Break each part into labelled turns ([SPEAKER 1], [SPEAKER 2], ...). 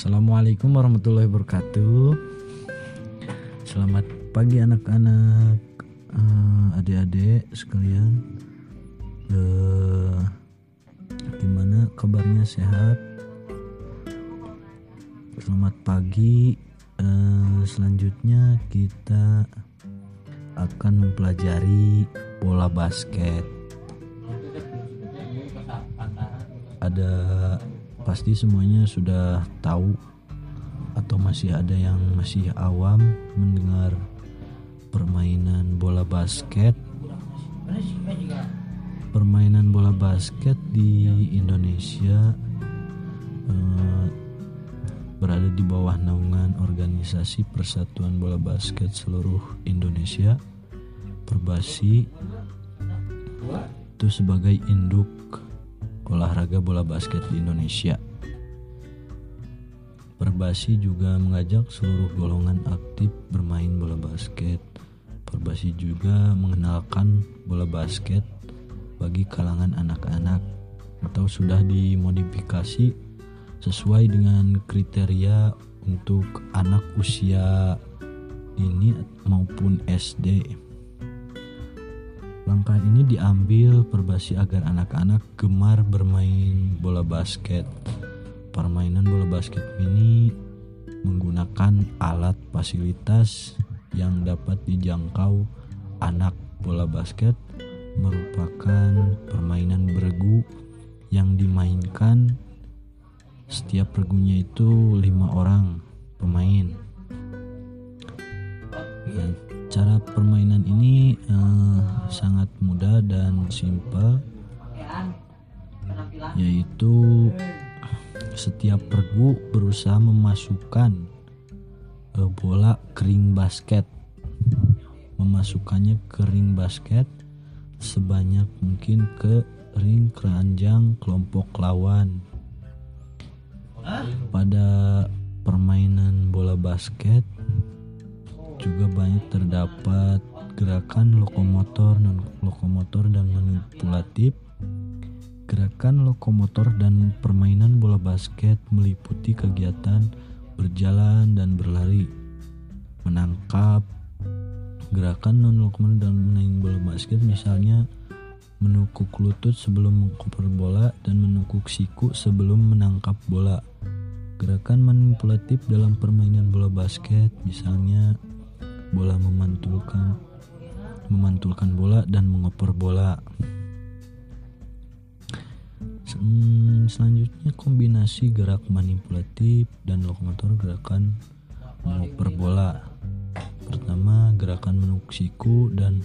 [SPEAKER 1] Assalamualaikum warahmatullahi wabarakatuh. Selamat pagi anak-anak, eh, adik-adik sekalian. Eh, gimana kabarnya sehat? Selamat pagi. Eh, selanjutnya kita akan mempelajari bola basket. Ada pasti semuanya sudah tahu atau masih ada yang masih awam mendengar permainan bola basket. Permainan bola basket di Indonesia eh, berada di bawah naungan organisasi Persatuan Bola Basket seluruh Indonesia Perbasi itu sebagai induk olahraga bola basket di Indonesia. Perbasi juga mengajak seluruh golongan aktif bermain bola basket. Perbasi juga mengenalkan bola basket bagi kalangan anak-anak atau sudah dimodifikasi sesuai dengan kriteria untuk anak usia ini maupun SD. Langkah ini diambil perbasi agar anak-anak gemar bermain bola basket. Permainan bola basket ini menggunakan alat fasilitas yang dapat dijangkau anak bola basket merupakan permainan beregu yang dimainkan setiap regunya itu lima orang pemain. Dan cara permainan ini uh, sangat mudah dan simpel yaitu setiap pergu berusaha memasukkan uh, bola kering basket memasukkannya ke ring basket sebanyak mungkin ke ring keranjang kelompok lawan pada permainan bola basket juga banyak terdapat gerakan lokomotor non lokomotor dan manipulatif. Gerakan lokomotor dan permainan bola basket meliputi kegiatan berjalan dan berlari, menangkap, gerakan non lokomotor dan main bola basket misalnya menukuk lutut sebelum mengkoper bola dan menukuk siku sebelum menangkap bola. Gerakan manipulatif dalam permainan bola basket misalnya bola memantulkan memantulkan bola dan mengoper bola. Hmm, selanjutnya kombinasi gerak manipulatif dan lokomotor gerakan mengoper bola. Pertama gerakan menukuk siku dan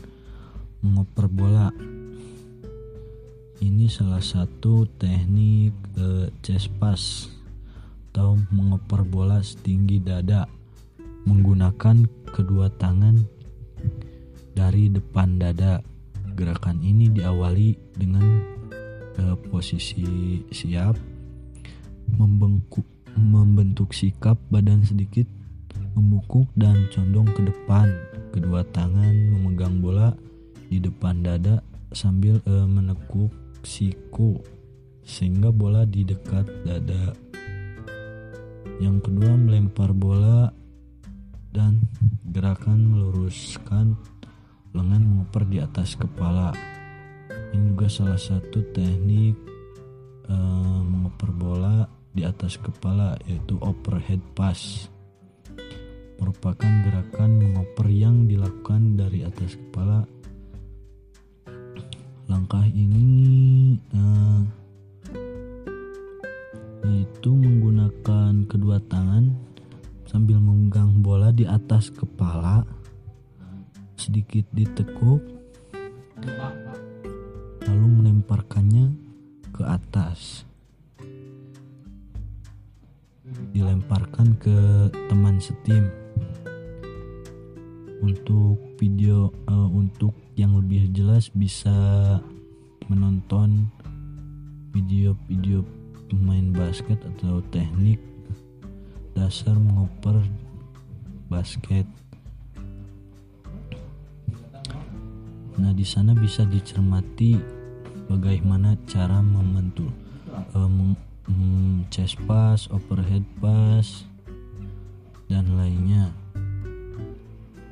[SPEAKER 1] mengoper bola. Ini salah satu teknik eh, chest pass atau mengoper bola setinggi dada menggunakan kedua tangan dari depan dada. Gerakan ini diawali dengan uh, posisi siap, membengkuk, membentuk sikap badan sedikit membungkuk dan condong ke depan. Kedua tangan memegang bola di depan dada sambil uh, menekuk siku sehingga bola di dekat dada. Yang kedua melempar bola dan gerakan meluruskan lengan mengoper di atas kepala. Ini juga salah satu teknik uh, mengoper bola di atas kepala yaitu overhead pass. Merupakan gerakan mengoper yang dilakukan dari atas kepala. Langkah ini uh, yaitu menggunakan kedua tangan sambil memegang bola di atas kepala sedikit ditekuk lalu melemparkannya ke atas dilemparkan ke teman setim untuk video uh, untuk yang lebih jelas bisa menonton video-video pemain basket atau teknik dasar mengoper basket. Nah, di sana bisa dicermati bagaimana cara memantul, uh, hmm, chest pass, overhead pass, dan lainnya.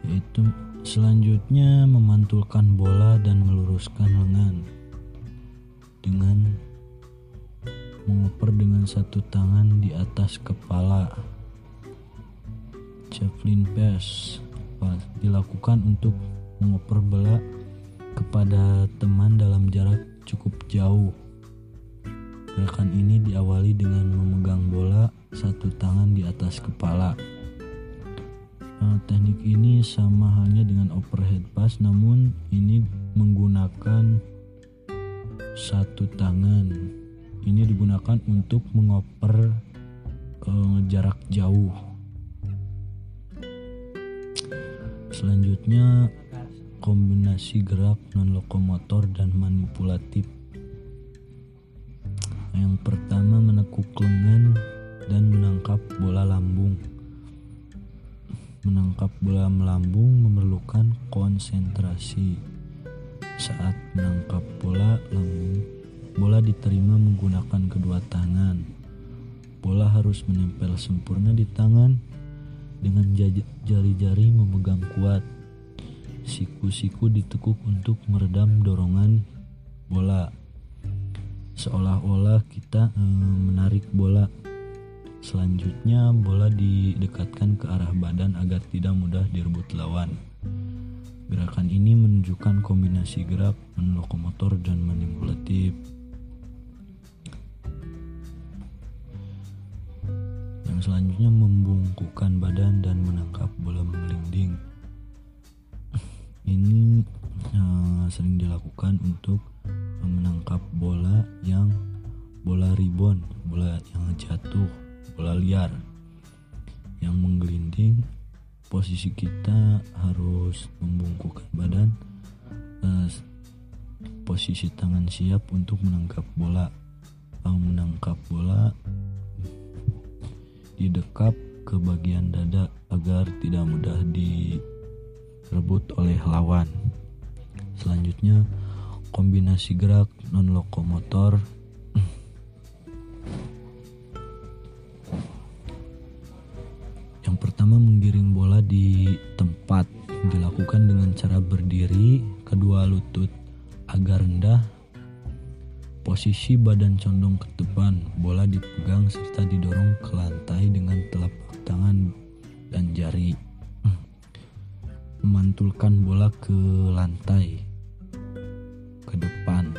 [SPEAKER 1] Yaitu selanjutnya memantulkan bola dan meluruskan lengan dengan mengoper dengan satu tangan di atas kepala. Javelin pass dilakukan untuk mengoper bola kepada teman dalam jarak cukup jauh. Gerakan ini diawali dengan memegang bola satu tangan di atas kepala. Nah, teknik ini sama halnya dengan overhead pass, namun ini menggunakan satu tangan. Ini digunakan untuk mengoper uh, jarak jauh. Selanjutnya kombinasi gerak non lokomotor dan manipulatif. Yang pertama menekuk lengan dan menangkap bola lambung. Menangkap bola melambung memerlukan konsentrasi. Saat menangkap bola lambung, bola diterima menggunakan kedua tangan. Bola harus menempel sempurna di tangan dengan jari-jari memegang kuat siku-siku ditekuk untuk meredam dorongan bola. Seolah-olah kita e, menarik bola. Selanjutnya bola didekatkan ke arah badan agar tidak mudah direbut lawan. Gerakan ini menunjukkan kombinasi gerak lokomotor dan manipulatif. Yang selanjutnya membungkukkan badan dan menangkap bola menggelinding ini uh, sering dilakukan untuk menangkap bola yang bola ribon, bola yang jatuh, bola liar yang menggelinding. Posisi kita harus membungkukkan badan, uh, posisi tangan siap untuk menangkap bola. Uh, menangkap bola didekap ke bagian dada agar tidak mudah di direbut oleh lawan. Selanjutnya, kombinasi gerak non lokomotor. Yang pertama menggiring bola di tempat. Dilakukan dengan cara berdiri, kedua lutut agak rendah, posisi badan condong ke depan, bola dipegang serta didorong ke lantai dengan telapak tangan dan jari memantulkan bola ke lantai ke depan.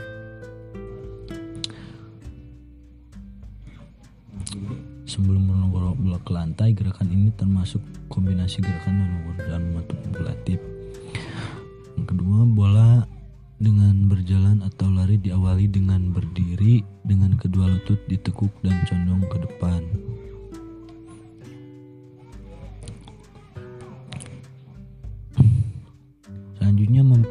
[SPEAKER 1] Sebelum menunggu bola ke lantai gerakan ini termasuk kombinasi gerakan dan manipulatif yang kedua bola dengan berjalan atau lari diawali dengan berdiri dengan kedua lutut ditekuk dan condong ke depan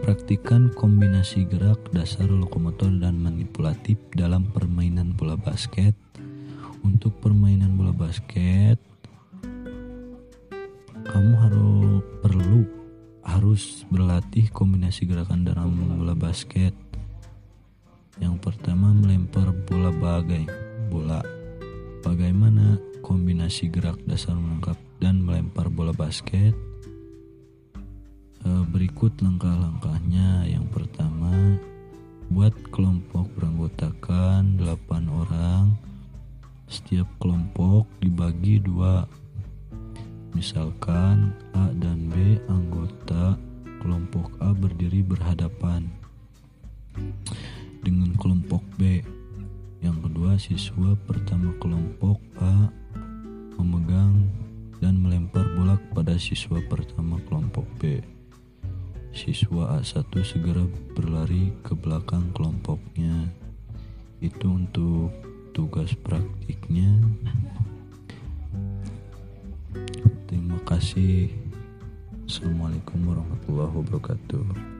[SPEAKER 1] Mempraktikkan kombinasi gerak dasar lokomotor dan manipulatif dalam permainan bola basket. Untuk permainan bola basket, kamu harus perlu harus berlatih kombinasi gerakan dalam bola basket. Yang pertama melempar bola bagai bola. Bagaimana kombinasi gerak dasar menangkap dan melempar bola basket? Eh, berikut langkah-langkahnya. Yang pertama, buat kelompok beranggotakan 8 orang. Setiap kelompok dibagi dua. Misalkan A dan B anggota kelompok A berdiri berhadapan dengan kelompok B. Yang kedua, siswa pertama kelompok A memegang dan melempar bola kepada siswa pertama kelompok B. Siswa A1 segera berlari ke belakang kelompoknya. Itu untuk tugas praktiknya. Terima kasih. Assalamualaikum warahmatullahi wabarakatuh.